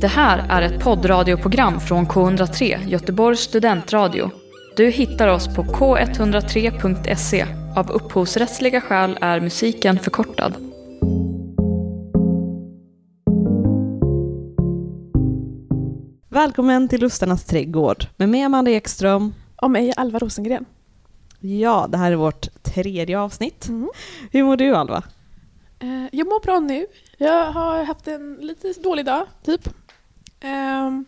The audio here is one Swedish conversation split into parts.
Det här är ett poddradioprogram från K103, Göteborgs studentradio. Du hittar oss på k103.se. Av upphovsrättsliga skäl är musiken förkortad. Välkommen till Lustarnas trädgård med mig Amanda Ekström. Och mig, Alva Rosengren. Ja, det här är vårt tredje avsnitt. Mm. Hur mår du Alva? Eh, jag mår bra nu. Jag har haft en lite dålig dag, typ. Ehm,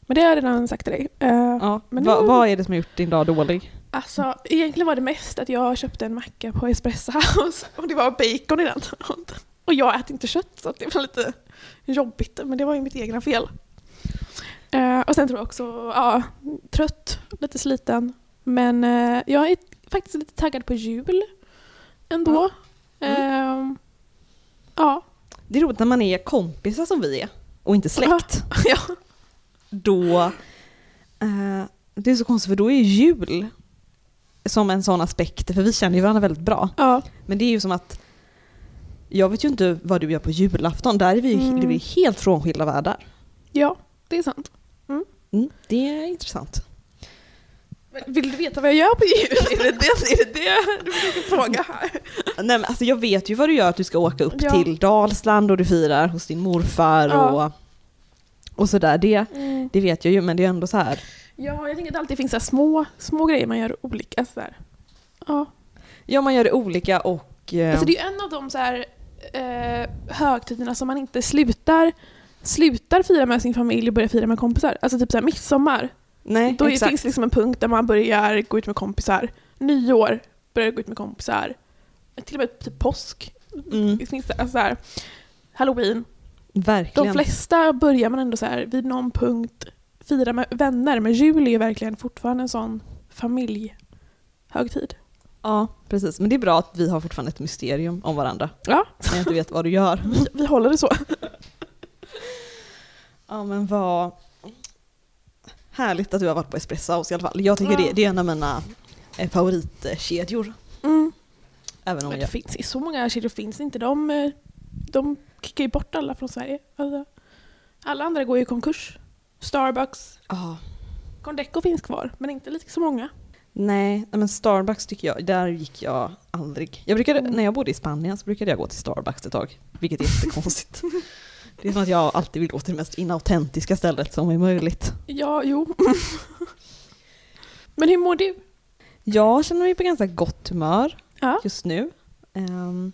men det har jag redan sagt till dig. Eh, Ja, Men va, vad är det som har gjort din dag dålig? Alltså, egentligen var det mest att jag köpte en macka på Espresso House och det var bacon i den. Och jag äter inte kött så det var lite jobbigt, men det var ju mitt egna fel. Eh, och sen tror jag också, ja, trött, lite sliten. Men eh, jag är faktiskt lite taggad på jul ändå. Mm. Ehm, ja. Det är roligt när man är kompisar som vi är och inte släkt. ja. Då... Eh, det är så konstigt för då är jul som en sån aspekt, för vi känner ju varandra väldigt bra. Ja. Men det är ju som att jag vet ju inte vad du gör på julafton, där är vi, Mm. det är vi helt frånskilda världar. ja, det är sant. Mm, det är intressant. Vill du veta vad jag gör på jul? Är det det, är det, det du försöker fråga här? Nej, men alltså jag vet ju vad du gör, att du ska åka upp Ja. till Dalsland och du firar hos din morfar Ja. och, och sådär. Det, det vet jag ju, men det är ändå så här. Ja, jag tänker att det alltid finns så små, små grejer man gör olika. Så här. Ja. Ja, man gör det olika och... Eh, Alltså det är ju en av de så här, eh, högtiderna som man inte slutar, slutar fira med sin familj och börjar fira med kompisar. Alltså typ så här midsommar. Nej, Då exakt. finns det liksom en punkt där man börjar gå ut med kompisar. Nyår börjar gå ut med kompisar. Till och med typ påsk. Mm, Det finns det, alltså så här, Halloween. verkligen. De flesta börjar man ändå så här vid någon punkt fira med vänner, men jul är ju verkligen fortfarande en sån familjhögtid. Ja, precis. Men det är bra att vi har fortfarande ett mysterium om varandra. Ja, När jag inte vet vad du gör. vi, vi håller det så. Ja, men vad härligt att du har varit på Espresso House i alla fall. Jag tycker Ja. det, det är en av mina eh, favoritkedjor. Mm. Även om Men det jag... finns så många kedjor finns inte. De, eh, de kickar ju bort alla från Sverige. Alltså, alla andra går ju i konkurs. Starbucks, Ja. Condeco finns kvar, men inte lika så många. Nej, nej, men Starbucks tycker jag, där gick jag aldrig. Jag brukade, Mm. När jag bodde i Spanien så brukade jag gå till Starbucks ett tag, vilket är jättekonstigt. det är som att jag alltid vill gå till det mest inautentiska stället som är möjligt. Ja, jo. men hur mår du? Jag känner mig på ganska gott humör Ja. just nu. Ehm,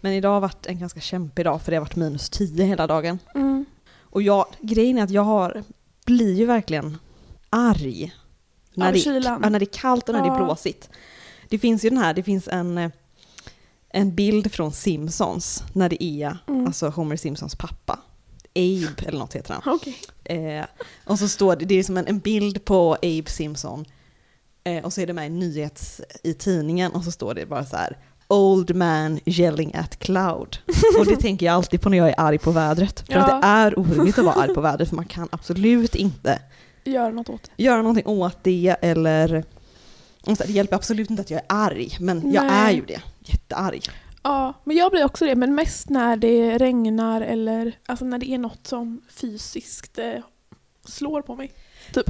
men idag har varit en ganska kämpig dag för det har varit minus 10 hela dagen. Mm. Och jag, grejen är att jag har, blir ju verkligen arg. När det, ja, när det är kallt och när det är Ja. blåsigt. Det finns ju den här, det finns en, eh, en bild från Simpsons när det är Mm. alltså Homer Simpsons pappa. Abe eller något heter han. Okej. Eh, och så står det, det är som en, en bild på Abe Simpson. Eh, och så är det med en nyhets i tidningen och så står det bara så här Old man yelling at cloud. Och det tänker jag alltid på när jag är arg på vädret. För att Ja. det är orimligt att vara arg på vädret för man kan absolut inte Gör något åt det. göra någonting åt det eller och så här, det hjälper absolut inte att jag är arg, men jag Nej. är ju det. Jättearg. Ja, men jag blir också det, men mest när det regnar eller alltså när det är något som fysiskt eh, slår på mig.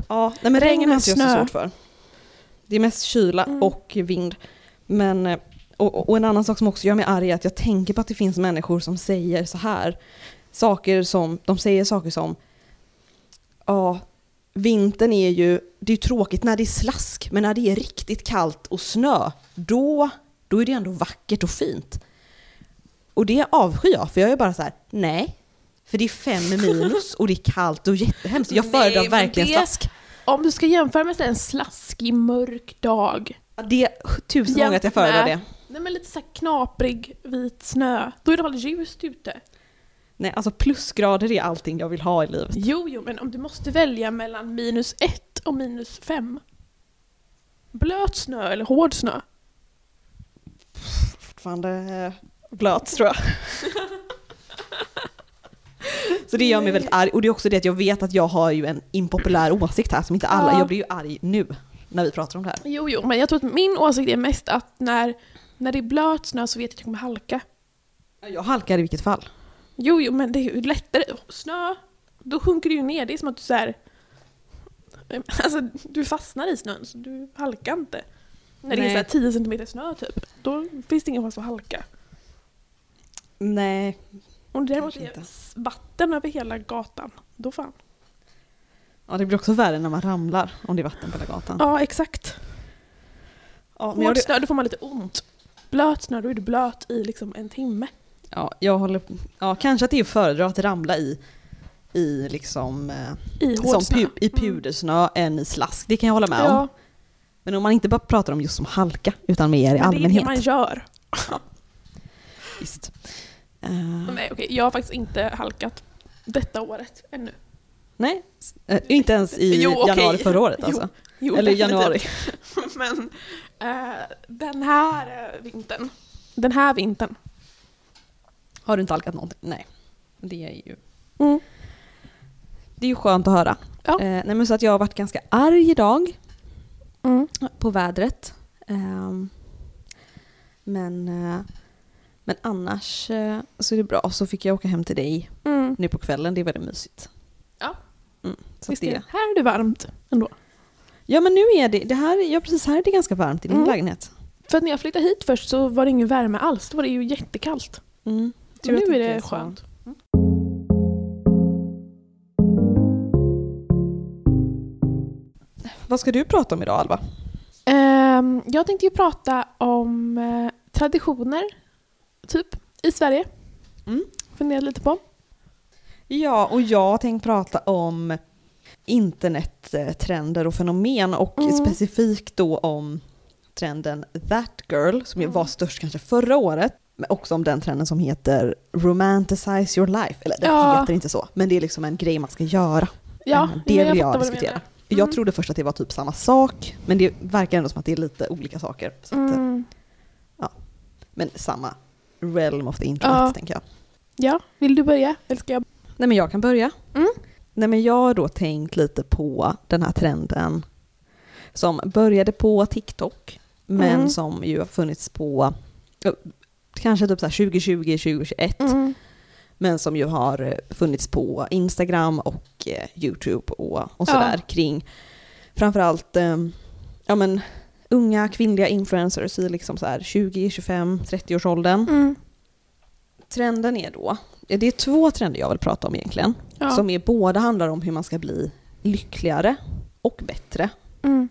Ja, nej men Regn, har inte jag så svårt för. Det är mest kyla Mm. och vind. Men, eh, och, och en annan sak som också gör mig arg är att jag tänker på att det finns människor som säger så här. Saker som, de säger saker som, ja, vintern är ju, det är ju tråkigt när det är slask, men när det är riktigt kallt och snö, då, då är det ändå vackert och fint. Och det avskyr jag, för jag är bara så här, nej. För det är fem minus och det är kallt och jättehemskt. Jag föredrar verkligen det- slask. Om du ska jämföra med en slaskig, mörk dag. Ja, Det är tusen gånger att jag föredrar det. Nej men lite så här knaprig, vit snö. Då är det väl ljust ute? Nej, alltså plusgrader är allting jag vill ha i livet. Jo, jo, men om du måste välja mellan minus ett och minus fem. Blöt snö eller hård snö? Fortfarande eh, blöt tror jag. Så det gör mig väldigt arg. Och det är också det att jag vet att jag har ju en impopulär åsikt här som inte alla, Ja. jag blir ju arg nu när vi pratar om det här. Jo, jo, men jag tror att min åsikt är mest att när, när det är blöt snö så vet jag att jag kommer halka. Jag halkar i vilket fall. Jo, jo, men det är ju lättare. Snö, då sjunker du ju ner. Det är som att du så här, alltså du fastnar i snön så du halkar inte. När det är Nej. så här 10 cm snö typ, då finns det ingen chans att halka. Nej. Om det däremot är vatten över hela gatan, då fan. Ja, det blir också värre när man ramlar om det är vatten på hela gatan. Ja, exakt. Ja, men Hård snö, då får man lite ont. Blöt snö, då är du blöt i liksom en timme. ja, jag håller... Ja, kanske att det är att föredra att ramla i, i liksom... Eh, I som pu- I pudersnö än i slask. Det kan jag hålla med om. Men om man inte bara pratar om just som halka, utan mer i men det är allmänhet. det man gör. Visst. Eh, Nej, okej, jag har faktiskt inte halkat detta året ännu. nej, eh, inte ens i Jo, okej. januari förra året Jo, alltså. Jo, Eller definitivt. januari. Men eh, den här vintern, den här vintern. Har du inte halkat någonting? Nej. Det är ju, Mm. det är ju skönt att höra. Ja. Eh, nej, men så att jag har varit ganska arg idag Mm. på vädret. Ehm, men, eh, men annars eh, så är det bra. Så fick jag åka hem till dig Mm. nu på kvällen. Det är väldigt mysigt. Ja. Mm, så Visst det. Här är det varmt ändå. ja men nu är det, det här, ja precis här är det ganska varmt i din Mm. lägenhet. För att när jag flyttade hit först så var det ingen värme alls. Då var det ju jättekallt. Mm. Nu är det skönt. Vad ska du prata om idag Alva? Ehm, jag tänkte ju prata om eh, traditioner, typ, i Sverige. Mm. Funderat lite på. Ja, och jag tänkte prata om internettrender och fenomen och Mm. specifikt då om trenden That Girl som Mm. var störst kanske förra året. Men också om den trenden som heter Romanticize your life. Eller det Ja. heter inte så, men det är liksom en grej man ska göra. Ja, det vill jag du diskutera. Menar. Jag Mm. trodde först att det var typ samma sak, men det verkar ändå som att det är lite olika saker. Att, Mm. Men samma realm of the internet Ja. tänker jag. Ja, vill du börja? Eller ska jag? Nej men jag kan börja. Mm. Nej men jag har då tänkt lite på den här trenden som började på TikTok men Mm. som ju har funnits på kanske typ så här 2020, 2021 Mm. Men som ju har eh, funnits på Instagram och eh, YouTube och, och Ja. sådär kring framförallt eh, ja, men, unga kvinnliga influencers i liksom så här 20, 25, 30 års åldern. Mm. Trenden är då, det är två trender jag vill prata om egentligen. Ja. Som är, båda handlar om hur man ska bli lyckligare och bättre. Mm.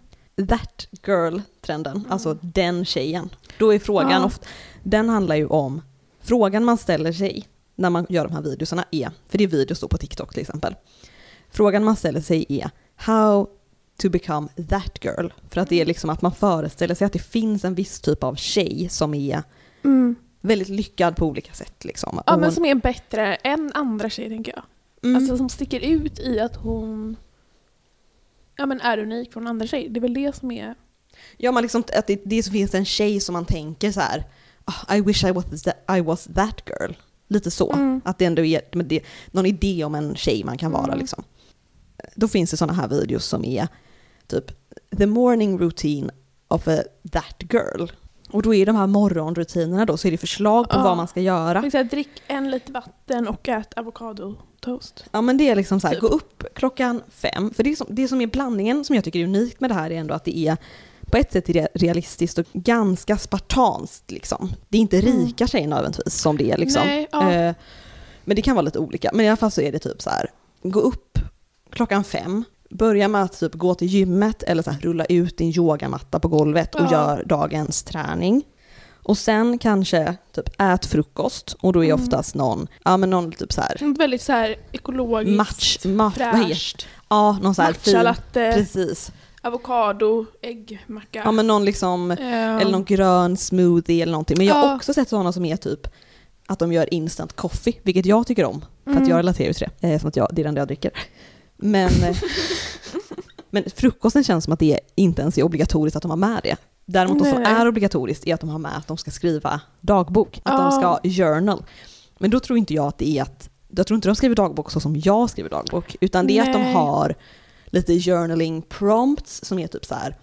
That girl-trenden, alltså den tjejen. Då är frågan Ja. ofta, den handlar ju om, frågan man ställer sig när man gör de här videorna är, för det är videos då på TikTok till exempel. Frågan man ställer sig är how to become that girl. För att det är liksom att man föreställer sig att det finns en viss typ av tjej som är Mm. väldigt lyckad på olika sätt. Liksom. Ja, Och men hon- som är bättre än andra tjejer tänker jag. Mm. Alltså som sticker ut i att hon ja, men är unik från andra tjejer. Det är väl det som är... Ja, man liksom, att det, det finns en tjej som man tänker så här, "Ah, I wish I was, that, I was that girl. Lite så. Mm. Att det ändå är det, någon idé om en tjej man kan vara. Mm. Liksom. Då finns det sådana här videos som är typ the morning routine of a that girl. Och då är de här morgonrutinerna då, så är det förslag på Ja. vad man ska göra. Här, drick en liter vatten och ät avokadotoast. Ja men det är liksom så här, Typ. gå upp klockan fem. För det som, det som är blandningen som jag tycker är unikt med det här är ändå att det är på ett sätt realistiskt och ganska spartanskt liksom. Det är inte Mm. rika tjejer nödvändigtvis som det är liksom. Nej, ja. Eh, men det kan vara lite olika. Men i alla fall så är det typ så här, gå upp klockan fem, börja med att typ gå till gymmet eller så här, rulla ut din yogamatta på golvet och Ja. gör dagens träning. Och sen kanske typ ät frukost och då är Mm. oftast någon, ja men någon typ så här Väldigt så här ekologiskt, match, heter fräscht. Ja, någon så här fin, precis. Avokado, äggmacka. Ja men någon liksom, Eh, eller någon grön smoothie eller någonting. Men jag har Ja. också sett sådana som är typ att de gör instant coffee, vilket jag tycker om. För att Mm. jag relaterar till det, eh, som att jag, det är det enda jag dricker. Men, eh, men frukosten känns som att det inte ens är obligatoriskt att de har med det. Däremot det som Nej, nej. är obligatoriskt är att de har med att de ska skriva dagbok, att de Ja. ska journal. Men då tror inte jag att det är att, jag tror inte de skriver dagbok så som jag skriver dagbok, utan det är att de Nej. har lite journaling prompts som är typ så här.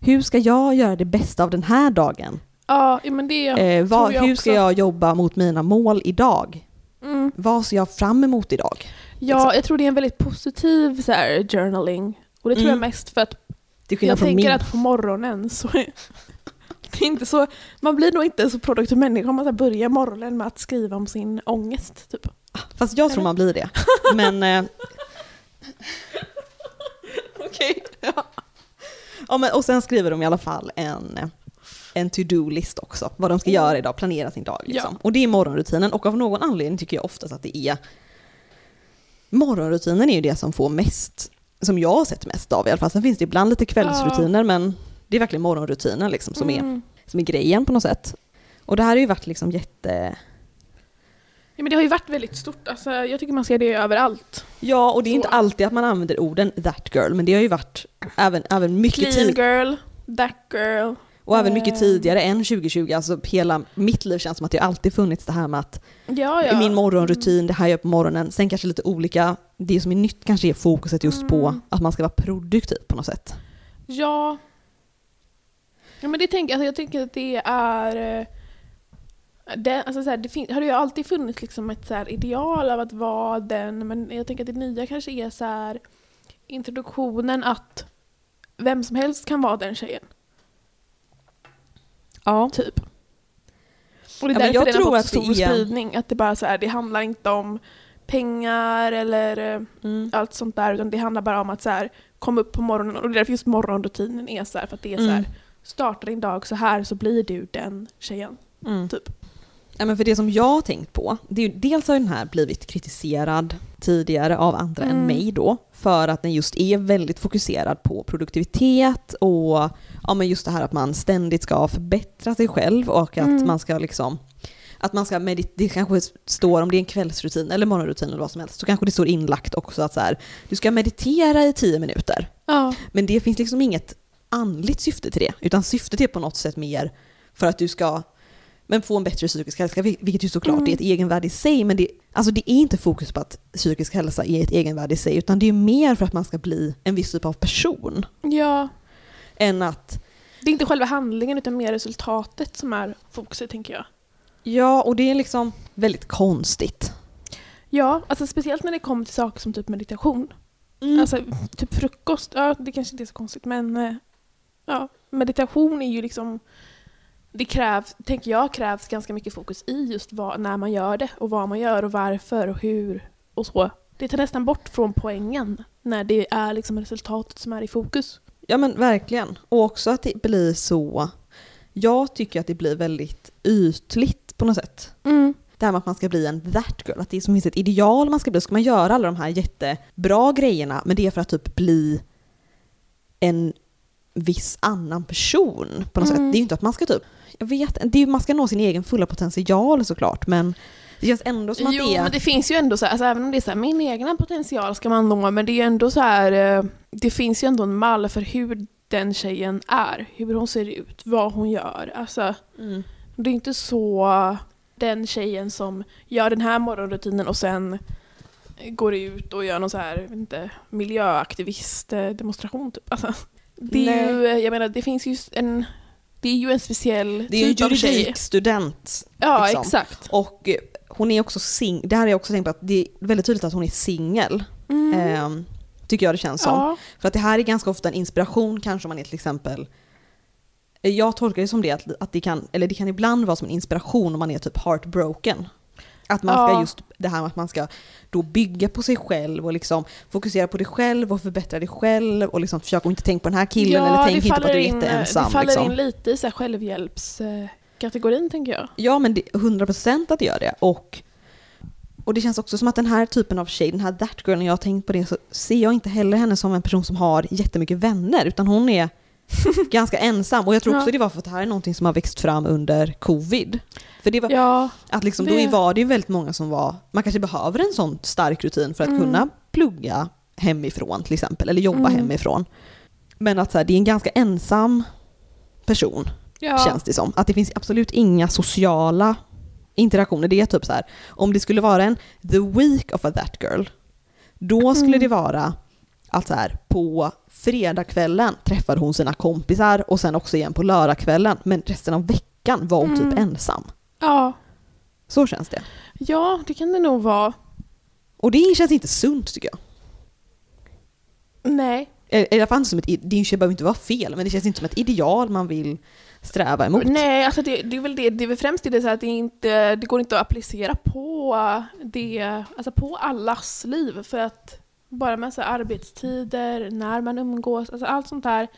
Hur ska jag göra det bästa av den här dagen? Ja, men det eh, vad, jag hur ska jag jobba mot mina mål idag? Mm. Vad ser jag fram emot idag? Ja, jag tror det är en väldigt positiv så här, journaling. Och det tror Mm. jag mest för att jag tänker min. att på morgonen så är det är inte så, man blir nog inte så produktiv människa om man börjar morgonen med att skriva om sin ångest. Typ. Fast jag tror man blir det. Men... Eh, Okej. Ja. ja, men, och sen skriver de i alla fall en, en to-do-list också. Vad de ska göra idag, planera sin dag. Liksom. Ja. Och det är morgonrutinen. Och av någon anledning tycker jag oftast att det är... Morgonrutinen är ju det som får mest, som jag har sett mest av i alla fall. Sen finns det ibland lite kvällsrutiner men det är verkligen morgonrutinen liksom som, är, Mm. som är grejen på något sätt. Och det här har ju varit liksom jätte... Ja, men det har ju varit väldigt stort. Alltså, jag tycker man ser det överallt. Ja, och det är Så. inte alltid att man använder orden that girl, men det har ju varit även, även mycket Clean tid girl, that girl. och även mycket Eh. tidigare än 2020. Alltså hela mitt liv känns som att det alltid funnits det här med att Ja, ja. min morgonrutin, det här jag gör på morgonen, sen kanske lite olika, det som är nytt kanske är fokuset just på Mm. att man ska vara produktiv på något sätt. Ja. Ja men det tänker alltså jag tänker att det är... Det, alltså så här, det fin- har ju alltid funnits liksom ett så ideal av att vara den, men jag tänker att det nya kanske är så här introduktionen att vem som helst kan vara den tjejen, Ja. typ. Och det är Ja, därför jag den har tror fått att det stor spridning, att det bara så här, det handlar inte om pengar eller eh, Mm. allt sånt där, utan det handlar bara om att så här, komma upp på morgonen, och det är därför just morgonrutinen är så här, för att det är så här, Mm. starta din dag så här så blir du den tjejen. Mm. Typ. Ja, men för det som jag har tänkt på, det är ju, dels har den här blivit kritiserad tidigare av andra än Mm. mig då, för att den just är väldigt fokuserad på produktivitet och ja, men just det här att man ständigt ska förbättra sig själv och att Mm. man ska liksom att man ska meditera, det kanske står om det är en kvällsrutin eller morgonrutin eller vad som helst, så kanske det står inlagt också att så här, du ska meditera i tio minuter. Ja. Men det finns liksom inget andligt syfte till det, utan syftet är på något sätt mer för att du ska men få en bättre psykisk hälsa, vil- vilket ju såklart Mm. är ett egenvärde i sig, men det, alltså det är inte fokus på att psykisk hälsa är ett egenvärde i sig, utan det är mer för att man ska bli en viss typ av person, ja. än att Det är inte själva handlingen utan mer resultatet som är fokuset tänker jag. Ja, och det är liksom väldigt konstigt. Ja, alltså speciellt när det kommer till saker som typ meditation. Mm. Alltså typ frukost, ja det kanske inte är så konstigt men eh, ja, meditation är ju liksom det krävs, tänker jag, krävs ganska mycket fokus i just vad, när man gör det och vad man gör och varför och hur och så. Det tar nästan bort från poängen när det är liksom resultatet som är i fokus. Ja men verkligen. Och också att det blir så, jag tycker att det blir väldigt ytligt på något sätt. Det här med att man ska bli en that girl, att det som finns ett ideal man ska bli. Ska man göra alla de här jättebra grejerna, men det är för att typ bli en viss annan person på något Mm. sätt. Det är ju inte att man ska typ, jag vet det är, man ska nå sin egen fulla potential såklart, men det känns ändå som att Jo, det är... men det finns ju ändå så här, alltså även om det är så här, min egna potential ska man nå, men det är ju ändå så här, eh, det finns ju ändå en mall för hur den tjejen är, hur hon ser ut, vad hon gör. Alltså, Mm. det är inte så den tjejen som gör den här morgonrutinen och sen går ut och gör någon så här, inte, miljöaktivist-demonstration typ. Alltså, det är ju, jag menar, det finns ju en, det är ju en speciell Det är ju en typ tjej. juridikstudent Ja, liksom. exakt. Och eh, hon är också singel, det här har jag också tänkt på att det är väldigt tydligt att hon är singel. Mm. ehm, tycker jag det känns som. ja. För att det här är ganska ofta en inspiration kanske om man är till exempel eh, jag tolkar det som det att, att det kan, eller det kan ibland vara som en inspiration om man är typ heartbroken. Att man ska Ja. just, det här med att man ska då bygga på sig själv och liksom fokusera på dig själv och förbättra dig själv och liksom försöka att inte tänka på den här killen eller tänk inte på att du är in, jätteensam. Det faller liksom. in lite i så självhjälpskategorin tänker jag. Ja men det, 100% att det gör det. Och, och det känns också som att den här typen av tjej, den här that girl, när jag har tänkt på det så ser jag inte heller henne som en person som har jättemycket vänner, utan hon är ganska ensam. Och jag tror också Ja. det var för att det här är någonting som har växt fram under covid. För det var, Ja, att liksom, det- då var det ju väldigt många som var, man kanske behöver en sån stark rutin för att Mm. kunna plugga hemifrån till exempel, eller jobba Mm. hemifrån. Men att så här, det är en ganska ensam person ja. känns det som. Att det finns absolut inga sociala interaktioner. Det är typ så här, om det skulle vara en the week of a that girl, då skulle Mm. det vara att så här, på fredagskvällen träffade hon sina kompisar och sen också igen på lördagskvällen, men resten av veckan var hon Mm. typ ensam. Ja. Så känns det. ja, det kan det nog vara. Och det känns inte sunt tycker jag. Nej. I alla fall inte som ett, det behöver inte vara fel, men det känns inte som ett ideal man vill sträva emot. Nej, alltså det, det är väl det, det är väl främst det så att det, inte, det går inte att applicera på det, alltså på allas liv för att bara med så arbetstider, när man umgås, alltså allt sånt där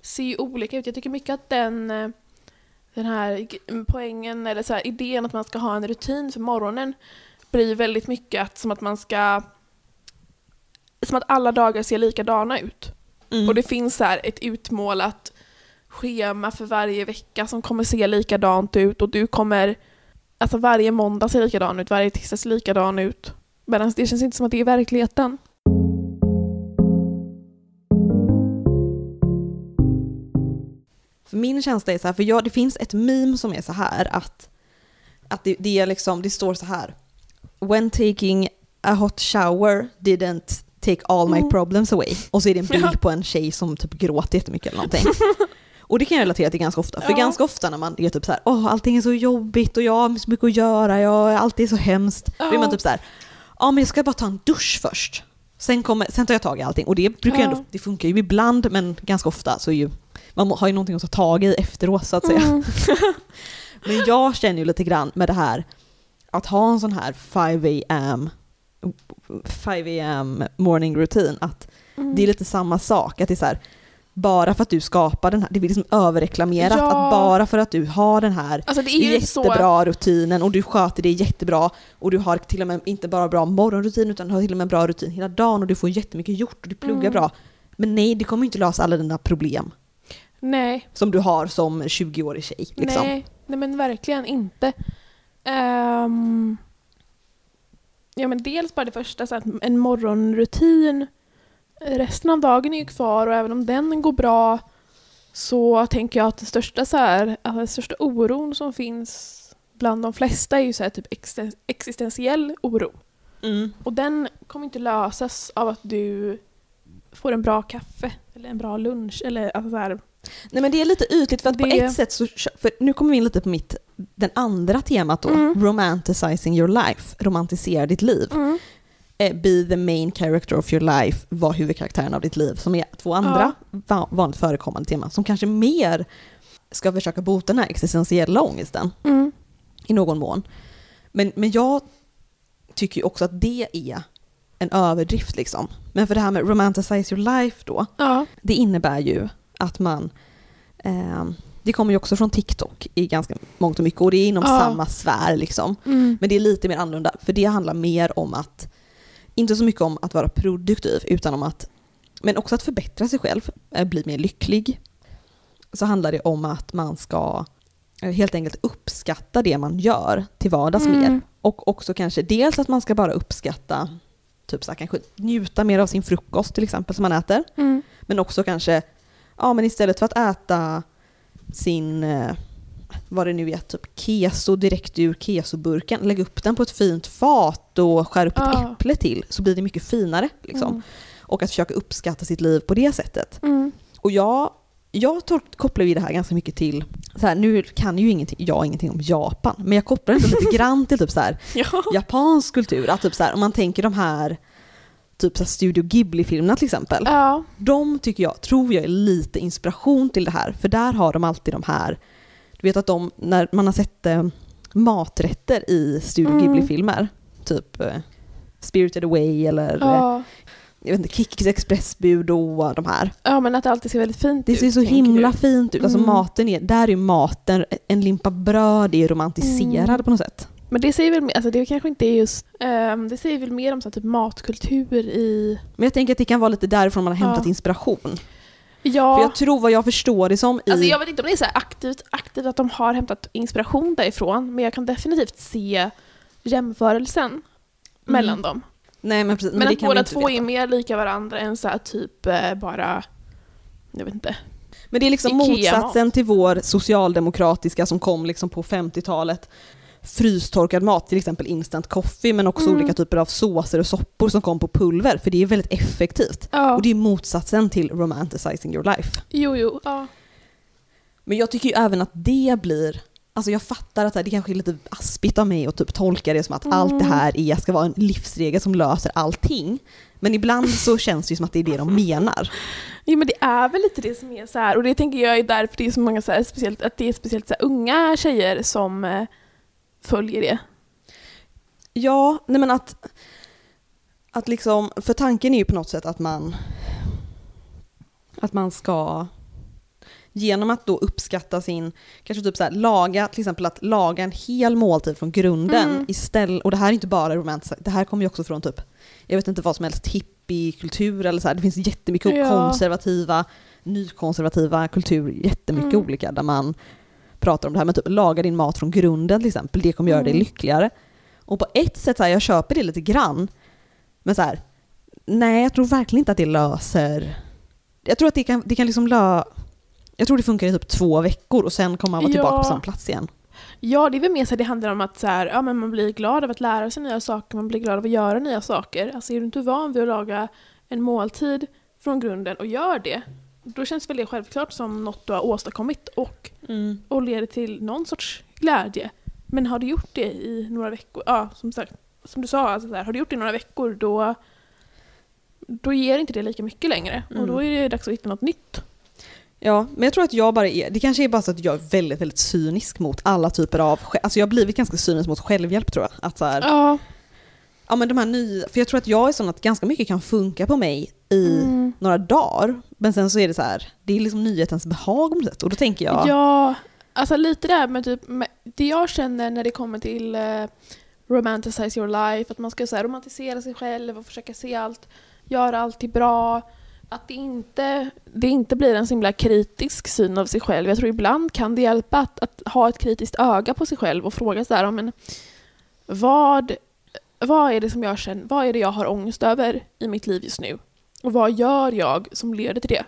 ser ju olika ut. Jag tycker mycket att den, den här poängen eller så här, idén att man ska ha en rutin för morgonen blir väldigt mycket att, som att man ska som att alla dagar ser likadana ut. Mm. Och det finns så här ett utmålat schema för varje vecka som kommer se likadant ut och du kommer, alltså varje måndag ser likadan ut, varje tisdag ser likadan ut. Medan det känns inte som att det är verkligheten. För min känsla är så här, för jag, det finns ett meme som är så här att, att det, det, är liksom, det står så här. When taking a hot shower didn't take all my mm. problems away. Och så är det en bild på en tjej som typ gråter jättemycket eller någonting. Och det kan jag relatera till ganska ofta. För ja. ganska ofta när man är typ så här, åh allting är så jobbigt och jag har så mycket att göra, jag, allt är så hemskt. Ja. Då är man typ så här, ja men jag ska bara ta en dusch först. Sen, kommer, sen tar jag tag i allting. Och det, brukar ja. ändå, det funkar ju ibland men ganska ofta så är ju, man har ju någonting att ta tag i efteråt så att säga. Mm. men jag känner ju lite grann med det här, att ha en sån här 5 am 5 am morning routine, att mm. det är lite samma sak. Att det är så här, bara för att du skapar den här, det blir liksom överreklamerat, ja. att bara för att du har den här alltså jättebra så... rutinen och du sköter det jättebra och du har till och med inte bara bra morgonrutin utan har till och med bra rutin hela dagen och du får jättemycket gjort och du pluggar mm. bra. Men nej, det kommer inte lösa alla dina problem. Nej. Som du har som 20-årig tjej. Liksom. Nej, nej men verkligen inte. Um, ja men dels bara det första, så att en morgonrutin resten av dagen är ju kvar och även om den går bra så tänker jag att det största, så här, alltså den största oron som finns bland de flesta är ju så här, typ existentiell oro. Mm. Och den kommer inte lösas av att du får en bra kaffe eller en bra lunch eller alltså så här. Nej men det är lite ytligt för att det... på ett sätt så, för nu kommer vi in lite på mitt, den andra temat då, mm. romanticizing your life, romantisera ditt liv. Mm. Eh, be the main character of your life, var huvudkaraktären av ditt liv, som är två andra ja. vanligt förekommande teman som kanske mer ska försöka bota den här existentiella ångesten mm. i någon mån. Men, men jag tycker ju också att det är en överdrift liksom. Men för det här med romanticize your life då, ja. det innebär ju att man eh, det kommer ju också från TikTok i ganska mångt och mycket och det är inom ja. samma sfär liksom. Mm. Men det är lite mer annorlunda för det handlar mer om att inte så mycket om att vara produktiv utan om att, men också att förbättra sig själv, eh, bli mer lycklig. Så handlar det om att man ska eh, helt enkelt uppskatta det man gör till vardags mm. mer. Och också kanske dels att man ska bara uppskatta, typ så här, kanske njuta mer av sin frukost till exempel som man äter. Mm. Men också kanske, ja men istället för att äta sin eh, vad det nu är, typ keso direkt ur kesoburken, lägg upp den på ett fint fat och skär upp ett äpple till så blir det mycket finare. Liksom. Mm. Och att försöka uppskatta sitt liv på det sättet. Mm. Och jag, jag kopplar ju det här ganska mycket till, så här, nu kan ju ingenting, jag ingenting om Japan, men jag kopplar det lite grann till typ så här, ja. japansk kultur. Att typ så här, om man tänker de här typ så Studio Ghibli-filmerna till exempel. Ja. De tycker jag, tror jag är lite inspiration till det här, för där har de alltid de här du vet att de, när man har sett eh, maträtter i Studio mm. Ghibli-filmer, typ eh, Spirited Away eller ja. eh, jag vet inte, Kikis expressbud och de här. Ja men att det alltid ser väldigt fint det ut. Det ser så himla du. fint ut. Alltså mm. maten är, där är maten, en limpa bröd är romantiserad mm. på något sätt. Men det säger väl, alltså det kanske inte är just, um, det säger väl mer om så typ matkultur i... Men jag tänker att det kan vara lite därifrån man har hämtat ja. inspiration. Ja. För jag tror vad jag förstår det som i... Alltså jag vet inte om det är så aktivt, aktivt att de har hämtat inspiration därifrån, men jag kan definitivt se jämförelsen mm. mellan dem. Nej men precis. Men, men att båda två veta. är mer lika varandra än så typ eh, bara, jag vet inte. Men det är liksom motsatsen till vår socialdemokratiska som kom liksom på 50-talet frystorkad mat, till exempel instant coffee, men också mm. olika typer av såser och soppor som kom på pulver, för det är väldigt effektivt. Ja. Och det är motsatsen till romanticizing your life. Jo, jo. Ja. Men jag tycker ju även att det blir Alltså jag fattar att det kanske är lite aspigt av mig att typ tolka det som att allt det Mm. här är, ska vara en livsregel som löser allting. Men ibland så känns det ju som att det är det de menar. Jo men det är väl lite det som är så här och det tänker jag är därför det är så många så här, speciellt, att det är speciellt så unga tjejer som eh, följer det. Ja, nej men att, att liksom, för tanken är ju på något sätt att man, att man ska, genom att då uppskatta sin, kanske typ så här, laga, till exempel att laga en hel måltid från grunden Mm. istället, och det här är inte bara romans, det här kommer ju också från typ, jag vet inte vad som helst, hippiekultur eller så här, det finns jättemycket Ja. konservativa, nykonservativa kultur, jättemycket Mm. olika där man pratar om det här, men typ laga din mat från grunden till exempel, det kommer göra dig Mm. lyckligare. Och på ett sätt, så här, jag köper det lite grann, men så här, nej jag tror verkligen inte att det löser, jag tror att det kan, det kan liksom lö, jag tror det funkar i typ två veckor och sen kommer man vara tillbaka Ja. på samma plats igen. Ja, det är väl mer så att det handlar om att så här, ja, men man blir glad av att lära sig nya saker, man blir glad av att göra nya saker. Alltså är du inte van vid att laga en måltid från grunden och gör det, då känns väl det självklart som något du har åstadkommit och, och leder till någon sorts glädje. Men har du gjort det i några veckor, ja som sagt, som du sa, alltså så här, har du gjort det i några veckor då, då ger inte det lika mycket längre. Och då är det dags att hitta något nytt. Ja, men jag tror att jag bara är, det kanske är bara så att jag är väldigt, väldigt cynisk mot alla typer av, alltså jag har blivit ganska cynisk mot självhjälp tror jag. Att så här, Ja. Ja men de här nya, för jag tror att jag är sån att ganska mycket kan funka på mig i Mm. några dagar, men sen så är det så här, det är liksom nyhetens behag på sätt. Och då tänker jag, Ja, alltså lite där med typ, det jag känner när det kommer till eh, romanticize your life, att man ska så här, romantisera sig själv och försöka se allt, göra allt till bra. Att det inte, det inte blir en så himla kritisk syn av sig själv. Jag tror ibland kan det hjälpa att, att ha ett kritiskt öga på sig själv och fråga så här, men vad, vad är det som jag känner, vad är det jag har ångest över i mitt liv just nu? Och vad gör jag som leder till det?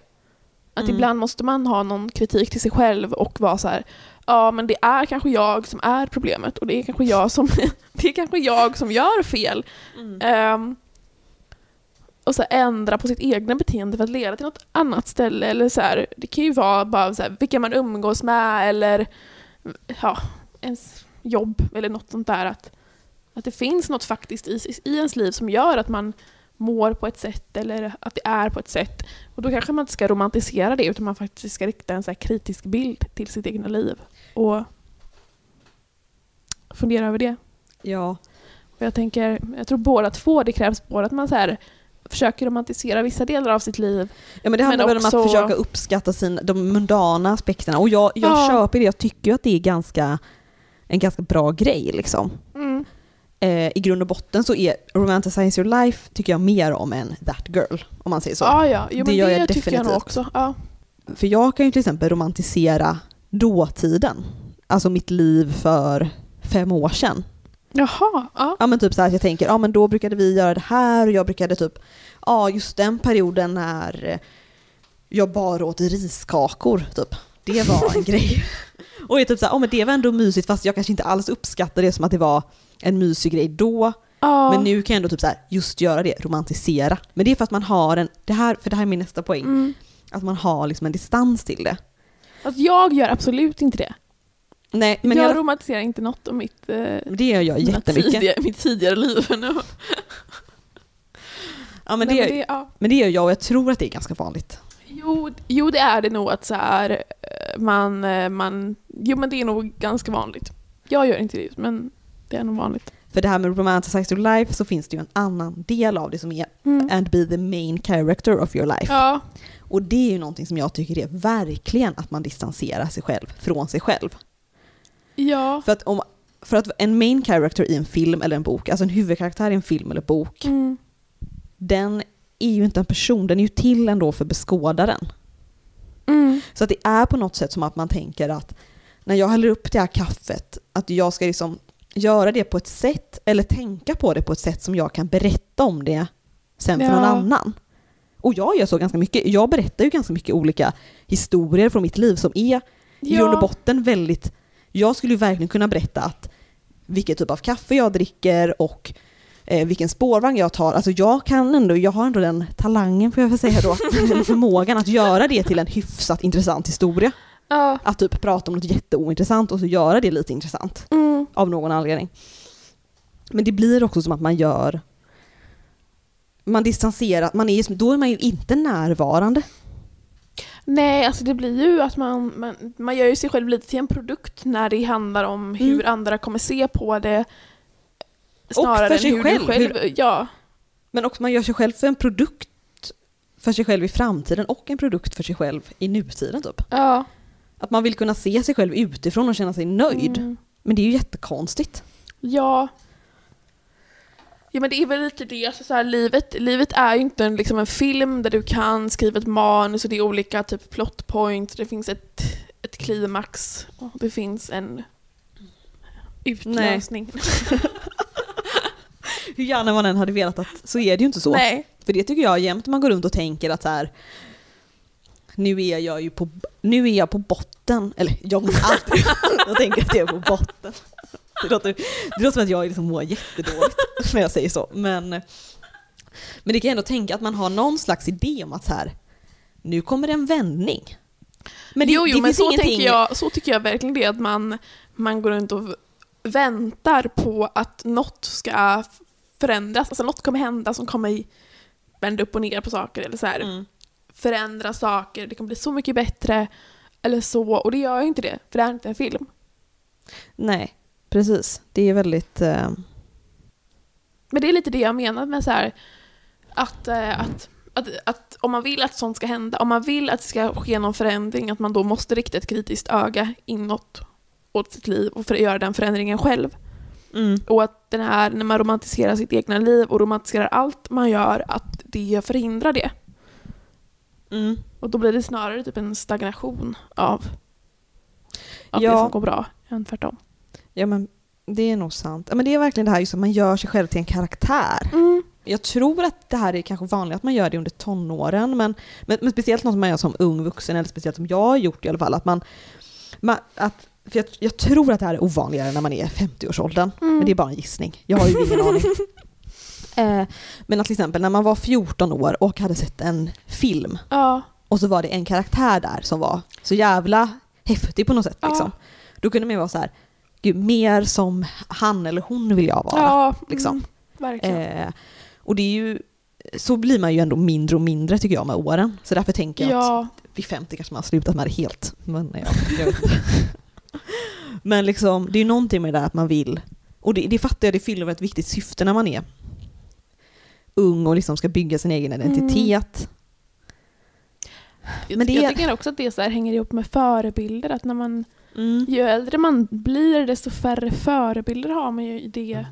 Att Mm. ibland måste man ha någon kritik till sig själv och vara så här, ja men det är kanske jag som är problemet och det är kanske jag som, det är kanske jag som gör fel. Ehm, och så ändra på sitt egna beteende för att leda till något annat ställe. Eller så här, det kan ju vara bara så här, vilka man umgås med eller ja, ens jobb eller något sånt där. Att, att det finns något faktiskt i, i ens liv som gör att man mår på ett sätt eller att det är på ett sätt. Och då kanske man inte ska romantisera det utan man faktiskt ska rikta en så här kritisk bild till sitt egna liv. Och fundera över det. ja, Och jag tänker, jag tror båda två, det krävs både att man så här försöker romantisera vissa delar av sitt liv. Ja men det handlar Men väl om också- att försöka uppskatta sin, de mundana aspekterna. Och jag, jag Ja. köper det, jag tycker ju att det är ganska, en ganska bra grej liksom. Mm. Eh, I grund och botten så är Romanticize Your Life tycker jag mer om än That Girl, om man säger så. Ja, ja. Jo, Det men det, gör jag tycker jag nog definitivt. också. Ja. För jag kan ju till exempel romantisera dåtiden. Alltså mitt liv för fem år sedan. Jaha, ja. Ja men typ så här att jag tänker, ja men då brukade vi göra det här och jag brukade typ, ja just den perioden när jag bara åt riskakor typ. Det var en grej. Och jag är typ så här, ja men det var ändå mysigt fast jag kanske inte alls uppskattade det som att det var en mysig grej då. ja. Men nu kan jag ändå typ så här, just göra det, romantisera. Men det är för att man har en, det här, för det här är min nästa poäng, Mm. att man har liksom en distans till det. Alltså, jag gör absolut inte det. Nej men jag jag, romantiserar inte något om mitt, eh, det gör jag jättemycket. Tidigare, mitt tidigare liv. nu. Ja men Nej, det, men det, ja. men det gör jag och jag tror att det är ganska vanligt. Jo, jo, det är det nog att så här, eh, man, eh, man... Jo, men det är nog ganska vanligt. Jag gör inte det, men det är nog vanligt. För det här med Romanticize your life så finns det ju en annan del av det som är Mm. and be the main character of your life. Ja, Och det är ju någonting som jag tycker är verkligen att man distanserar sig själv från sig själv. ja. För att, om, för att en main character i en film eller en bok, alltså en huvudkaraktär i en film eller bok, Mm. den är ju inte en person, den är ju till ändå för beskådaren. Mm. Så att det är på något sätt som att man tänker att när jag häller upp det här kaffet, att jag ska liksom göra det på ett sätt, eller tänka på det på ett sätt som jag kan berätta om det sen för Ja. någon annan. Och jag gör så ganska mycket. Jag berättar ju ganska mycket olika historier från mitt liv som är i grund och botten väldigt... Jag skulle ju verkligen kunna berätta att vilken typ av kaffe jag dricker och eh, vilken spårvagn jag tar. Alltså jag kan ändå, jag har ändå den talangen får jag väl säga då, eller förmågan att göra det till en hyfsat intressant historia. Ja. Att typ prata om något jätteointressant och så göra det lite intressant. Mm. Av någon anledning. Men det blir också som att man gör man distanserar, man är, då är man ju inte närvarande. Nej, alltså det blir ju att man, man, man gör ju sig själv lite till en produkt när det handlar om hur Mm. andra kommer se på det. Snarare för sig än hur själv, du själv... Ja. Men också man gör sig själv för en produkt för sig själv i framtiden och en produkt för sig själv i nutiden typ. ja. Att man vill kunna se sig själv utifrån och känna sig nöjd. Mm. Men det är ju jättekonstigt. Ja. Ja men det är väl lite det, alltså så här, livet, livet är ju inte en, liksom en film där du kan skriva ett manus och det är olika typ plot points, det finns ett, ett klimax och det finns en utlösning. Hur gärna man än hade velat att så är det ju inte så. Nej. För det tycker jag jämt man går runt och tänker att så här. Nu är jag ju på, nu är jag på botten. Eller jag inte alltid, jag tänker att jag är på botten. Det låter, det låter som att jag liksom mår jättedåligt när jag säger så. Men, men det kan jag ändå tänka att man har någon slags idé om att så här. Nu kommer det en vändning. Men det, jo, jo det men så, ingenting... tänker jag, så tycker jag verkligen det, att man, man går runt och väntar på att något ska förändras, alltså något kommer hända som kommer vända upp och ner på saker eller så här. Mm. Förändra saker, det kommer bli så mycket bättre eller så, och det gör ju inte det, för det är inte en film. Nej, precis. Det är väldigt... Eh, Men det är lite det jag menar med så här, att, eh, att, att, att om man vill att sånt ska hända, om man vill att det ska ske någon förändring, att man då måste rikta ett kritiskt öga inåt åt sitt liv och för att göra den förändringen själv. mm. Och att den här, när man romantiserar sitt egna liv och romantiserar allt man gör, att det förhindrar det. Mm. Och då blir det snarare typ en stagnation av, av Ja. det som går bra, än tvärtom. Ja men det är nog sant. Men det är verkligen det här just att man gör sig själv till en karaktär. Mm. Jag tror att det här är kanske vanligt att man gör det under tonåren, men, men, men speciellt något som man gör som ung vuxen, eller speciellt som jag har gjort i alla fall, att man, man att, för jag, jag tror att det här är ovanligare när man är 50-årsåldern, Mm. men det är bara en gissning. Jag har ju ingen aning. Eh, men att till exempel när man var 14 år och hade sett en film Ja. och så var det en karaktär där som var så jävla häftig på något sätt. Ja. Liksom. Då kunde man ju vara så här, gud mer som han eller hon vill jag vara. ja liksom. Mm. Eh, och det är ju, så blir man ju ändå mindre och mindre tycker jag med åren. Så därför tänker jag att ja. vid 50 kanske man har slutat med det helt. Men, ja, jag. Men liksom, det är ju någonting med det där att man vill, och det, det fattar jag, det fyller ett viktigt syfte när man är ung och liksom ska bygga sin egen identitet. Jag, men det- jag tycker också att det så här hänger ihop med förebilder, att när man, Mm. ju äldre man blir desto färre förebilder har man ju i det.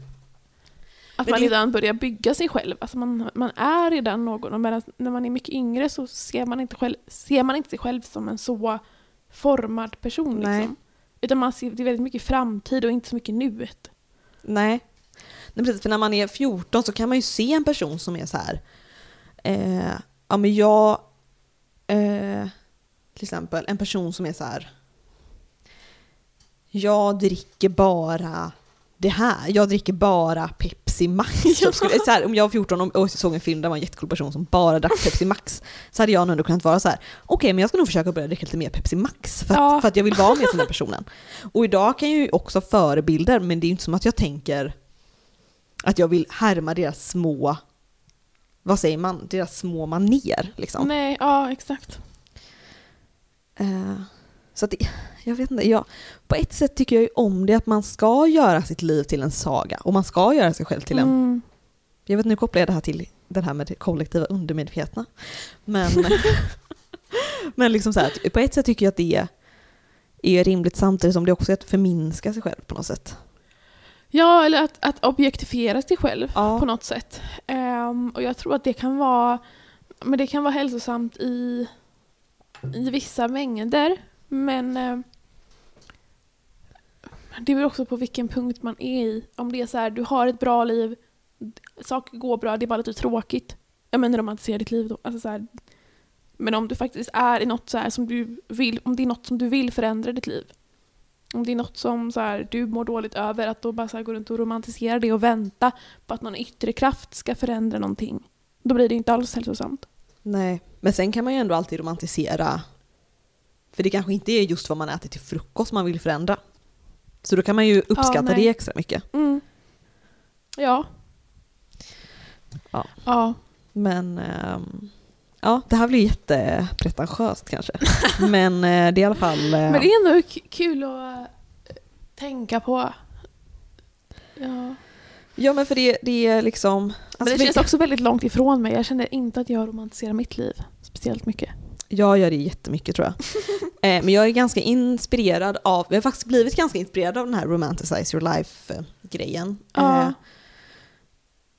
Att Men man det- redan börjar bygga sig själv. Alltså man, man är redan någon, och medan när man är mycket yngre så ser man inte, själv, ser man inte sig själv som en så formad person. Nej. Liksom. Utan man ser, det är väldigt mycket framtid och inte så mycket nuet. Nej. Nej precis, för när man är 14 så kan man ju se en person som är så här. Eh, ja men jag, eh, till exempel en person som är så här. Jag dricker bara det här, jag dricker bara Pepsi Max. Skulle, så här, om jag var 14 och såg en film där var en jättecool person som bara drack Pepsi Max så hade jag nog ändå kunnat vara så här. okej men jag ska nog försöka börja dricka lite mer Pepsi Max för att, Ja. för att jag vill vara med den personen. Och idag kan jag ju också förebilder men det är ju inte som att jag tänker att jag vill härma deras små, vad säger man, deras små maner liksom. Nej, ja exakt. Eh, så att jag vet inte, jag, på ett sätt tycker jag ju om det att man ska göra sitt liv till en saga och man ska göra sig själv till en, Mm. jag vet nu kopplar jag det här till det här med det kollektiva undermedvetna. Men, men liksom så här, på ett sätt tycker jag att det är, är rimligt samtidigt som det också är att förminska sig själv på något sätt. Ja, eller att, att objektifiera sig själv Ja. på något sätt. Ehm, och jag tror att det kan vara men det kan vara hälsosamt i, i vissa mängder. Men eh, det beror också på vilken punkt man är i. Om det är så här, du har ett bra liv, saker går bra, det är bara lite tråkigt. Jag menar romantisera ditt liv då. Alltså så här, men om du faktiskt är i något så här som du vill, om det är något som du vill förändra ditt liv. Om det är något som så här, du mår dåligt över, att då bara så här, gå runt och romantisera det och vänta på att någon yttre kraft ska förändra någonting. Då blir det inte alls hälsosamt. Nej, men sen kan man ju ändå alltid romantisera För det kanske inte är just vad man äter till frukost man vill förändra. Så då kan man ju uppskatta nej. det extra mycket. Mm. Ja. Ja. ja. Men ehm, ja, det här blir jättepretentiöst kanske. Men eh, det är i alla fall... eh, Men det är ändå kul att eh, tänka på. Ja. Ja men för det, det är liksom... Men alltså, det för- känns också väldigt långt ifrån mig. Jag känner inte att jag romantiserar mitt liv speciellt mycket. Jag gör det jättemycket tror jag. eh, men jag är ganska inspirerad av, jag har faktiskt blivit ganska inspirerad av den här romanticize your life-grejen. Ja. Eh,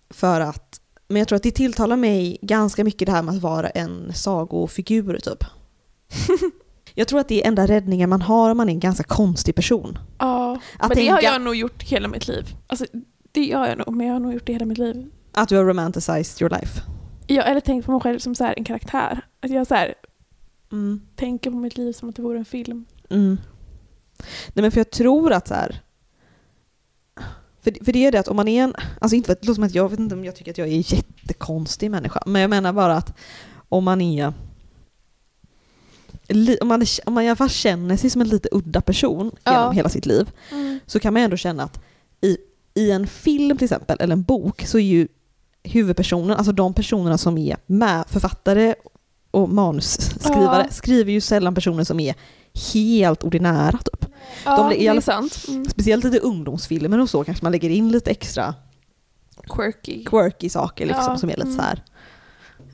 för att, men jag tror att det tilltalar mig ganska mycket det här med att vara en sagofigur typ. jag tror att det är enda räddningen man har om man är en ganska konstig person. Ja, Att men det har jag nog gjort hela mitt liv. Alltså, det gör jag nog, men jag har nog gjort det hela mitt liv. att du har romanticized your life. Jag eller tänkt på mig själv som så här, en karaktär. Att jag så här, Mm. tänker på mitt liv som att det vore en film. Mm. Nej men för jag tror att så här. För, för det är det att om man är en, alltså inte för att det låter som att jag vet inte om jag tycker att jag är en jättekonstig människa, men jag menar bara att om man är om man, om man i alla fall känner sig som en lite udda person Ja. genom hela sitt liv Mm. så kan man ändå känna att i, i en film till exempel, eller en bok, så är ju huvudpersonen, alltså de personerna som är med, författare och manusskrivare, Ja. skriver ju sällan personer som är helt ordinära typ. Ja, i det är sant. Mm. Speciellt lite ungdomsfilmer och så kanske man lägger in lite extra Quirky. quirky saker liksom Ja, som är lite mm. så här.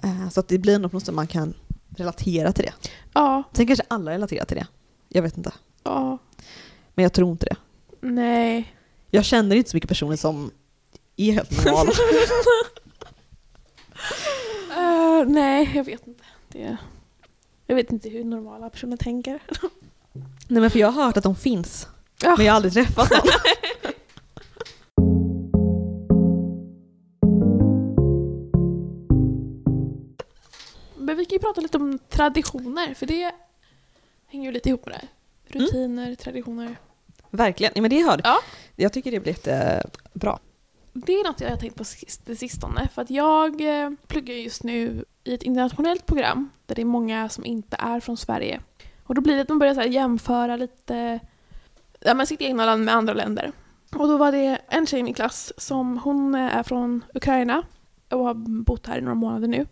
Eh, Så att det blir något som man kan relatera till det. Ja, Sen kanske alla relaterar till det. Jag vet inte. ja, Men jag tror inte det. nej. Jag känner inte så mycket personer som är helt normala. Eh, nej, jag vet inte. Det, jag vet inte hur normala personer tänker. Nej men för jag har hört att de finns. Ja. Men jag har aldrig träffat någon. Men vi kan ju prata lite om traditioner, för det hänger ju lite ihop med det här. Rutiner, traditioner. Verkligen. Ja, men det hör Ja. Jag tycker det blir jättebra. Det är något jag har tänkt på sistone. För att jag eh, pluggar just nu i ett internationellt program där det är många som inte är från Sverige. Och då blir det att man börjar så jämföra lite ja, men sitt egna land med andra länder. Och då var det en tjej i min klass som hon är från Ukraina och har bott här i några månader nu.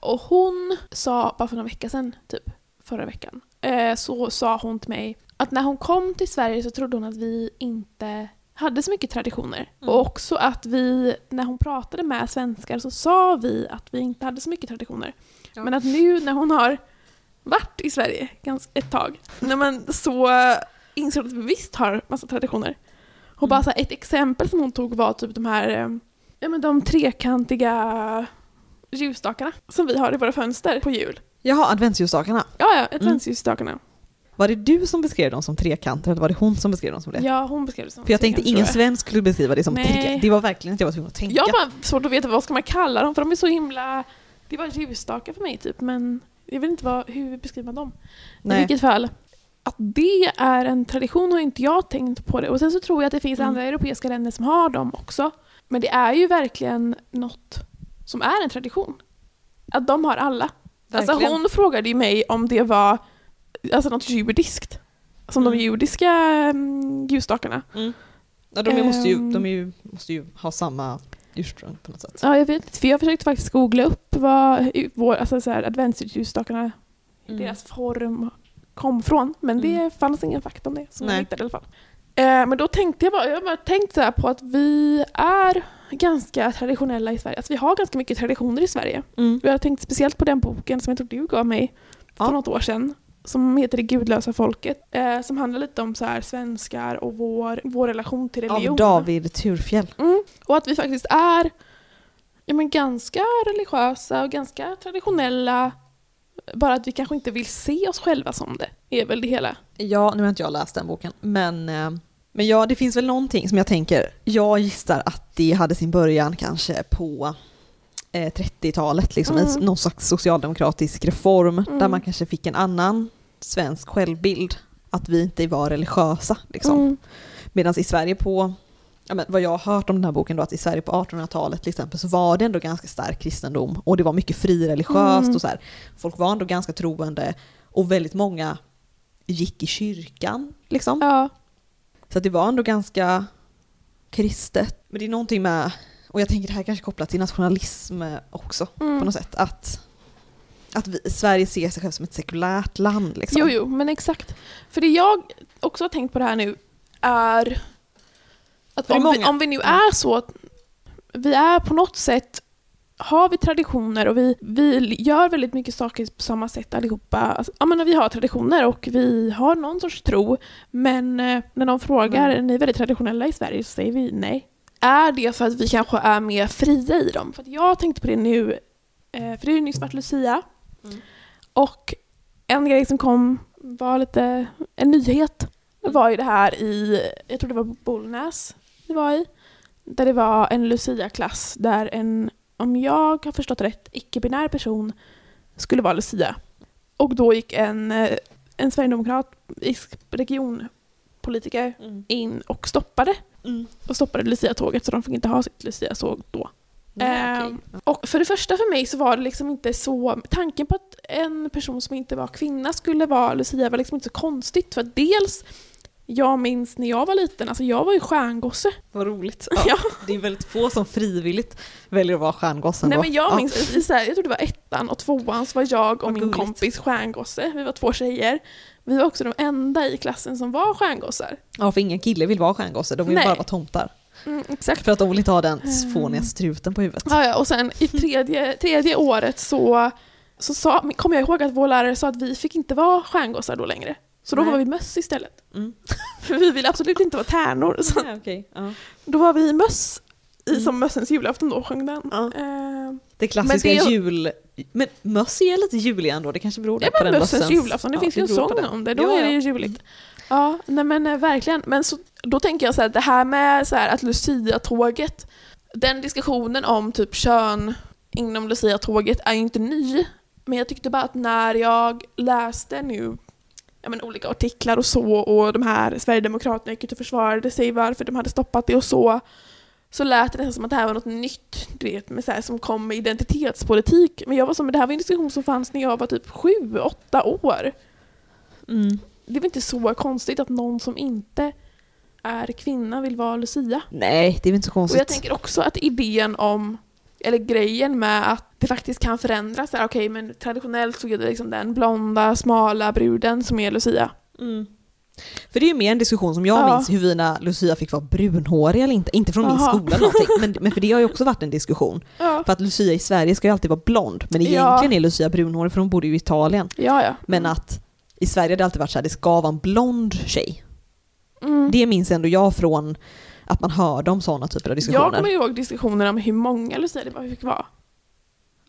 Och hon sa, bara för några veckor sedan, typ förra veckan, eh, så sa hon till mig att när hon kom till Sverige så trodde hon att vi inte hade så mycket traditioner. Mm. Och också att vi, när hon pratade med svenskar så sa vi att vi inte hade så mycket traditioner. Ja. Men att nu när hon har varit i Sverige ganska ett tag, när man så insåg att vi visst har massa traditioner. Och Mm. bara så här, ett exempel som hon tog var typ de här eh, ja, men de trekantiga ljusstakarna som vi har i våra fönster på jul. Jaha, adventsljusstakarna. Ja, ja, Mm. adventsljusstakarna. Var det du som beskrev dem som trekanter eller var det hon som beskrev dem som det? Ja, hon beskrev det som För jag tänkte ingen jag. svensk skulle beskriva det som Nej. trekanter. Det var verkligen att jag var tvungen att tänka. Jag har bara svårt att veta vad ska man kalla dem för de är så himla... Det var ljusstakar för mig typ men jag vet inte vad, hur beskriver man dem. I Nej. vilket fall, att det är en tradition har inte jag tänkt på det. Och sen så tror jag att det finns Mm. andra europeiska länder som har dem också. Men det är ju verkligen något som är en tradition. Att de har alla. Alltså Verkligen. hon frågade ju mig om det var alltså något judiskt. Som de Mm. judiska um, ljusstakarna. Mm. Ja, de, måste ju, Ehm. de ju, måste ju ha samma ursprung på något sätt. Ja, jag vet inte. För jag försökte faktiskt googla upp vad vår, alltså så här, adventsljusstakarna, Mm. deras form kom från. Men det Mm. fanns ingen fakta om det som Nej. jag hittade i alla fall. Eh, men då tänkte jag bara, jag bara tänkt så på att vi är ganska traditionella i Sverige. Alltså vi har ganska mycket traditioner i Sverige. Mm. Jag har tänkt speciellt på den boken som jag tror du gav mig för Ja. något år sedan. Som heter Det gudlösa folket. Eh, som handlar lite om så här svenskar och vår, vår relation till religion. Av David Turfjell. Mm. Och att vi faktiskt är ja, men ganska religiösa och ganska traditionella. Bara att vi kanske inte vill se oss själva som det, är väl det hela. Ja, nu har inte jag läst den boken, men, eh, men ja, det finns väl någonting som jag tänker, jag gissar att det hade sin början kanske på eh, 30-talet, liksom, Mm. en, någon slags socialdemokratisk reform Mm. där man kanske fick en annan svensk självbild, att vi inte var religiösa. Liksom. Mm. Medan i Sverige på, ja, men vad jag har hört om den här boken då, att i Sverige på 1800-talet till exempel så var det ändå ganska stark kristendom och det var mycket frireligiöst Mm. och så här. Folk var ändå ganska troende och väldigt många gick i kyrkan. Liksom. Ja. Så det var ändå ganska kristet. Men det är någonting med, och jag tänker det här kanske kopplat till nationalism också Mm. på något sätt. Att, att vi, Sverige ser sig själv som ett sekulärt land. Liksom. Jo, jo, men exakt. För det jag också har tänkt på det här nu är att om vi, om vi nu är så att vi är på något sätt har vi traditioner och vi, vi gör väldigt mycket saker på samma sätt allihopa. Alltså, jag menar, vi har traditioner och vi har någon sorts tro. Men eh, när de frågar, Mm. är ni väldigt traditionella i Sverige? Så säger vi nej. Är det för att vi kanske är mer fria i dem? För jag tänkte på det nu, eh, för det är ju nyss varit Lucia. Mm. Och en grej som kom var lite en nyhet. Det var ju det här i, jag tror det var Bollnäs det var i. Där det var en Lucia-klass där en, om jag har förstått rätt, icke-binär person skulle vara Lucia. Och då gick en, eh, en sverigedemokratisk regionpolitiker Mm. in och stoppade. Mm. Och stoppade Lucia-tåget så de fick inte ha sitt Lucia-tåg då. Ehm, och för det första för mig så var det liksom inte så, tanken på att en person som inte var kvinna skulle vara Lucia var liksom inte så konstigt. För att dels, jag minns när jag var liten, alltså jag var ju stjärngosse. Vad roligt. Ja. Det är väldigt få som frivilligt väljer att vara stjärngossen Nej då. men jag Ja. minns, i så här, jag tror det var ettan och tvåan så var jag och Vad min gulligt. kompis stjärngosse. Vi var två tjejer. Vi var också de enda i klassen som var stjärngossar. Ja, för ingen kille vill vara stjärngosse, de vill Nej. bara vara tomtar. Mm, exakt. För att de vill inte ha den Mm. fåniga struten på huvudet. Ja, ja, och sen i tredje, tredje året så, så sa, kom jag ihåg att vår lärare sa att vi fick inte vara stjärngossar då längre. Så då Nej. var vi möss istället. Mm. För vi ville absolut inte vara tärnor. Så Ja, okej. ja. då var vi möss, i, Mm. som mössens julafton då sjöng den. Ja. Eh, Det klassiska Men det- jul... Men möss är lite juliga ändå, det kanske beror det på den mössens julafton, det Ja, finns ju en sång om det. Då Ja, är det ja. ju juligt. Ja, nej men eh, verkligen. Men så, då tänker jag så här, det här med så här, att Lucia-tåget, den diskussionen om typ kön inom Lucia-tåget är ju inte ny. Men jag tyckte bara att när jag läste nu ja, men, olika artiklar och så och de här Sverigedemokraterna gick ut och försvarade sig varför de hade stoppat det och så så lät det nästan som att det här var något nytt du vet, med så här, som kom med identitetspolitik. Men jag var som, det här var en diskussion som fanns när jag var typ sju, åtta år Mm det är väl inte så konstigt att någon som inte är kvinna vill vara Lucia. Nej, det är väl inte så Och konstigt. jag tänker också att idén om, eller grejen med att det faktiskt kan förändras. Okej, men traditionellt så är det liksom den blonda, smala bruden som är Lucia. Mm. För det är ju mer en diskussion som jag Ja. minns huruvida Lucia fick vara brunhårig eller inte. Inte från min Aha. skola eller någonting, men, men för det har ju också varit en diskussion. Ja, För att Lucia i Sverige ska ju alltid vara blond, men Ja. egentligen är Lucia brunhårig för hon bodde ju i Italien. ja. ja. Men att i Sverige har det alltid varit så här, det ska vara en blond tjej. Mm. Det minns ändå jag från att man hörde om sådana typer av diskussioner. Jag kommer ihåg diskussioner om hur många Lucia det var fick vara.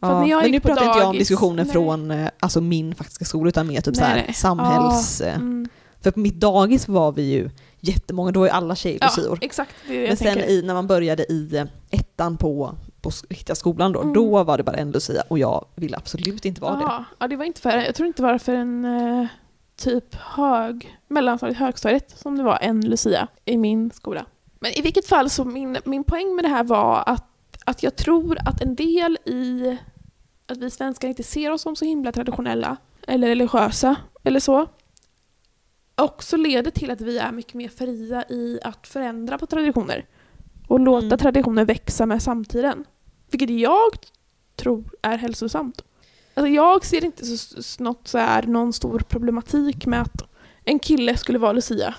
Ja, men nu pratar inte jag om diskussioner nej. från eh, alltså min faktiska skola utan mer typ så Nej, här nej. samhälls... eh, Mm. För på mitt dagis var vi ju jättemånga, då är alla tjejer Ja, lucior. exakt. Det är det Men sen i, när man började i eh, ettan på, på riktiga skolan då, Mm. då var det bara en lucia och jag ville absolut inte vara det. Ja, ja, det var inte för, jag tror inte det var för en eh, typ hög, mellanstadiet, högstadiet som det var en Lucia i min skola. Men i vilket fall så min, min poäng med det här var att, att jag tror att en del i att vi svenskar inte ser oss som så himla traditionella eller religiösa eller så också leder till att vi är mycket mer fria i att förändra på traditioner och låta Mm. traditioner växa med samtiden. Vilket jag tror är hälsosamt. Alltså jag ser inte så, något så här, någon stor problematik med att en kille skulle vara Lucia.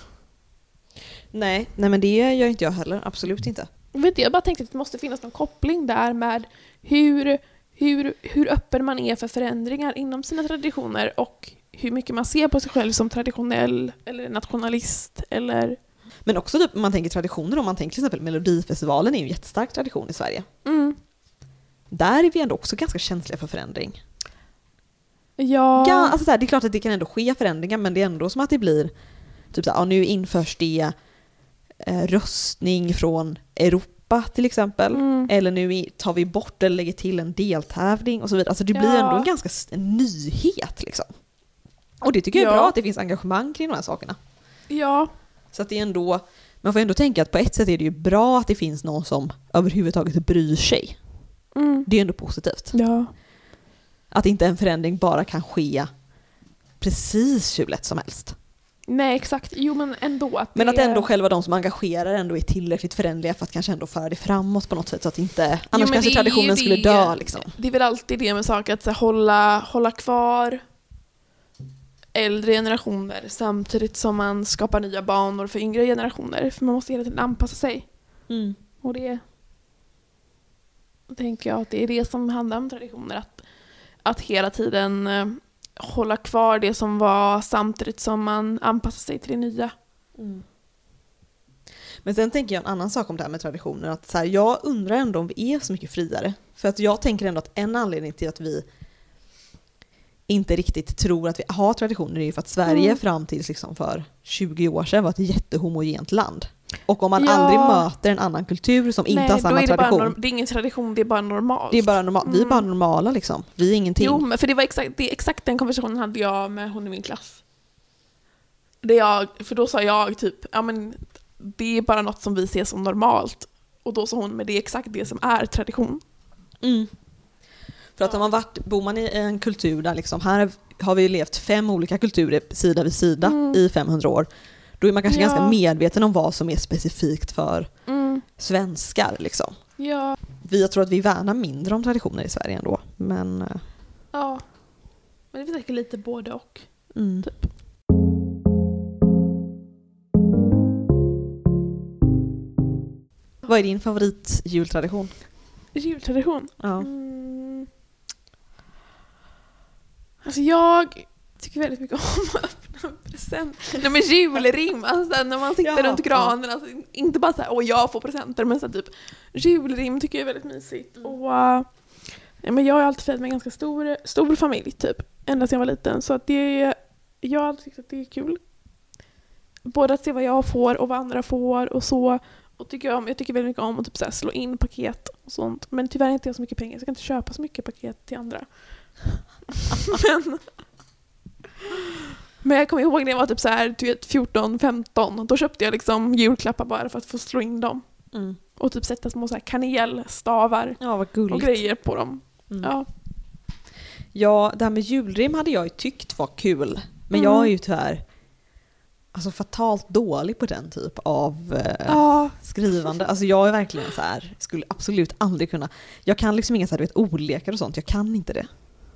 Nej, nej men det gör inte jag heller, absolut inte. Jag, vet jag bara tänkte att det måste finnas någon koppling där med hur, hur, hur öppen man är för förändringar inom sina traditioner och hur mycket man ser på sig själv som traditionell eller nationalist eller... Men också typ, om man tänker traditioner, om man tänker till exempel Melodifestivalen är ju en jättestark tradition i Sverige. Mm. Där är vi ändå också ganska känsliga för förändring. Ja, Ja, alltså så här, det är klart att det kan ändå ske förändringar men det är ändå som att det blir typ så här, ja, nu införs det eh, röstning från Europa till exempel. Mm. Eller nu tar vi bort eller lägger till en deltävling och så vidare. Alltså det blir Ja. ändå en ganska en nyhet liksom. Och det tycker jag är Ja. bra att det finns engagemang kring de här sakerna. ja, Så att det är ändå, man får ändå tänka att på ett sätt är det ju bra att det finns någon som överhuvudtaget bryr sig. mm. Det är ändå positivt. ja. Att inte en förändring bara kan ske precis hur lätt som helst. Nej exakt, jo men ändå. Att Men att ändå själva de som engagerar ändå är tillräckligt förändliga för att kanske ändå föra det framåt på något sätt så att inte, annars men kanske är traditionen skulle dö liksom. Det är väl alltid det med saker att så hålla, hålla kvar äldre generationer samtidigt som man skapar nya banor för yngre generationer. För man måste hela tiden anpassa sig. Mm. Och det tänker jag att det är det som handlar om traditioner. Att, att hela tiden eh, hålla kvar det som var samtidigt som man anpassar sig till det nya. Men sen tänker jag en annan sak om det här med traditioner. Att så här, jag undrar ändå om vi är så mycket friare. För att jag tänker ändå att en anledning till att vi inte riktigt tror att vi har traditioner är ju för att Sverige Mm. fram tills liksom för 20 år sedan var ett jättehomogent land. Och om man Ja. aldrig möter en annan kultur som inte Nej, har då samma bara tradition. norm- det är ingen tradition, det är bara normalt. Det är bara norma- Vi är Mm. bara normala liksom. Vi är ingenting. Jo, men för det var exakt, det, exakt den konversationen hade jag med hon i min klass. Det jag, för då sa jag typ, ja men det är bara något som vi ser som normalt. Och då sa hon, men det är exakt det som är tradition. Mm. För att om man varit, bor man i en kultur där liksom, här har vi levt fem olika kulturer sida vid sida Mm. i 500 år. Då är man kanske Ja. ganska medveten om vad som är specifikt för Mm. svenskar. Liksom. Ja, Vi, jag tror att vi värnar mindre om traditioner i Sverige ändå. Men, eh, ja. Men det är säkert lite både och. mm. Typ. Vad är din favoritjultradition? Jultradition. Ja. Mm. Alltså jag tycker väldigt mycket om att öppna presenter. Nej men julrim, alltså när man sitter Ja, runt granen. Alltså, inte bara såhär åh jag får presenter men så typ julrim tycker jag är väldigt mysigt. Och, uh, nej, men jag har alltid firat med en ganska stor, stor familj typ, ända sedan jag var liten. Så att det, jag har alltid tyckt att det är kul. Både att se vad jag får och vad andra får och så. Och tycker jag, om, jag tycker väldigt mycket om att typ så slå in paket och sånt. Men tyvärr har inte jag så mycket pengar så jag kan inte köpa så mycket paket till andra. men, men jag kommer ihåg när jag var typ så här, du vet, 14-15. Då köpte jag liksom julklappar bara för att få slå in dem. Mm. Och typ sätta små så här kanelstavar ja, vad och grejer på dem. Mm. Ja. Ja, det här med julrim hade jag ju tyckt var kul. Men Mm. jag är ju tyvärr alltså, fatalt dålig på den typ av eh, Ja. skrivande. Alltså jag är verkligen så här, skulle absolut aldrig kunna. Jag kan liksom inga så här, du vet, ordlekar och sånt, jag kan inte det.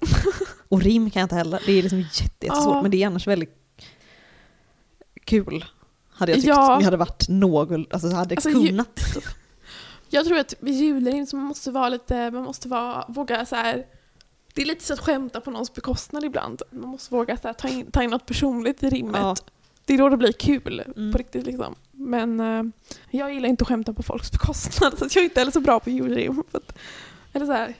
Och rim kan jag inte heller. Det är liksom jätte- jättesvårt, Ja. men det är annars väldigt kul. Hade jag tyckt. Ja. Jag hade varit någon, alltså hade Alltså, ju- kunnat. Jag tror att vid julrim så man måste vara lite, man måste vara, våga så här. Det är lite så att skämta på någons bekostnad ibland. Man måste våga så här, ta, in, ta in något personligt i rimmet. Ja. Det är då det blir kul Mm. på riktigt liksom. Men eh, jag gillar inte att skämta på folks bekostnad så jag är inte heller så bra på julrim. För att, eller så här.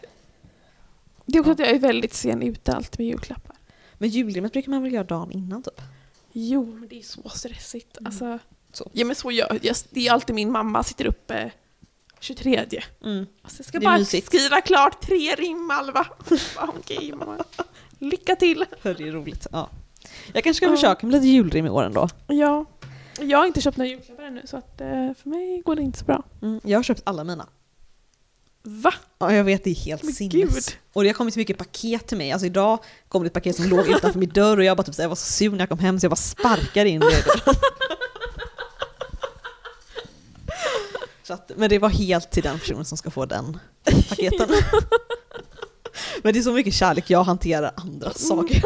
Det är också att jag är väldigt sen ute alltid med julklappar. Men julrimmet brukar man väl göra dagen innan typ? Jo, men det är så stressigt. Mm. Alltså, Så. Ja men så gör jag. Det är alltid min mamma sitter uppe 23. Mm. Alltså, jag ska bara mysigt. skriva klart tre rim Alva. Okej mamma. Lycka till. För det är roligt. Ja. Jag kanske ska Ja. försöka med lite julrim i år ändå. Ja. Jag har inte köpt några julklappar ännu så att eh, för mig går det inte så bra. Mm. Jag har köpt alla mina. Va? Ja, jag vet, det är helt Men sinnes. gud. Och det har kommit så mycket paket till mig. Alltså idag kom det ett paket som låg utanför min dörr och jag bara typ, så här, jag var så sur när jag kom hem så jag bara sparkade in det. att, men det var helt till den personen som ska få den paketen. men det är så mycket kärlek, jag hanterar andra saker.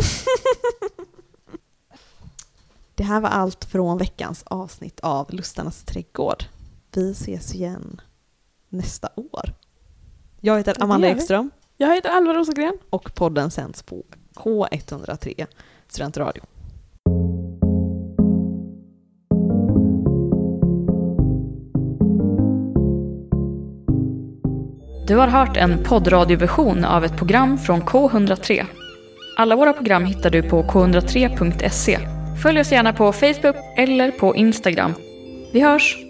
det här var allt från veckans avsnitt av Lustarnas trädgård. Vi ses igen nästa år. Jag heter Amanda. Ekström Jag heter Alva Rosengren. och podden sänds på K103 Studentradio. Du har hört en poddradioversion av ett program från K103. Alla våra program hittar du på k103.se. Följ oss gärna på Facebook eller på Instagram. Vi hörs!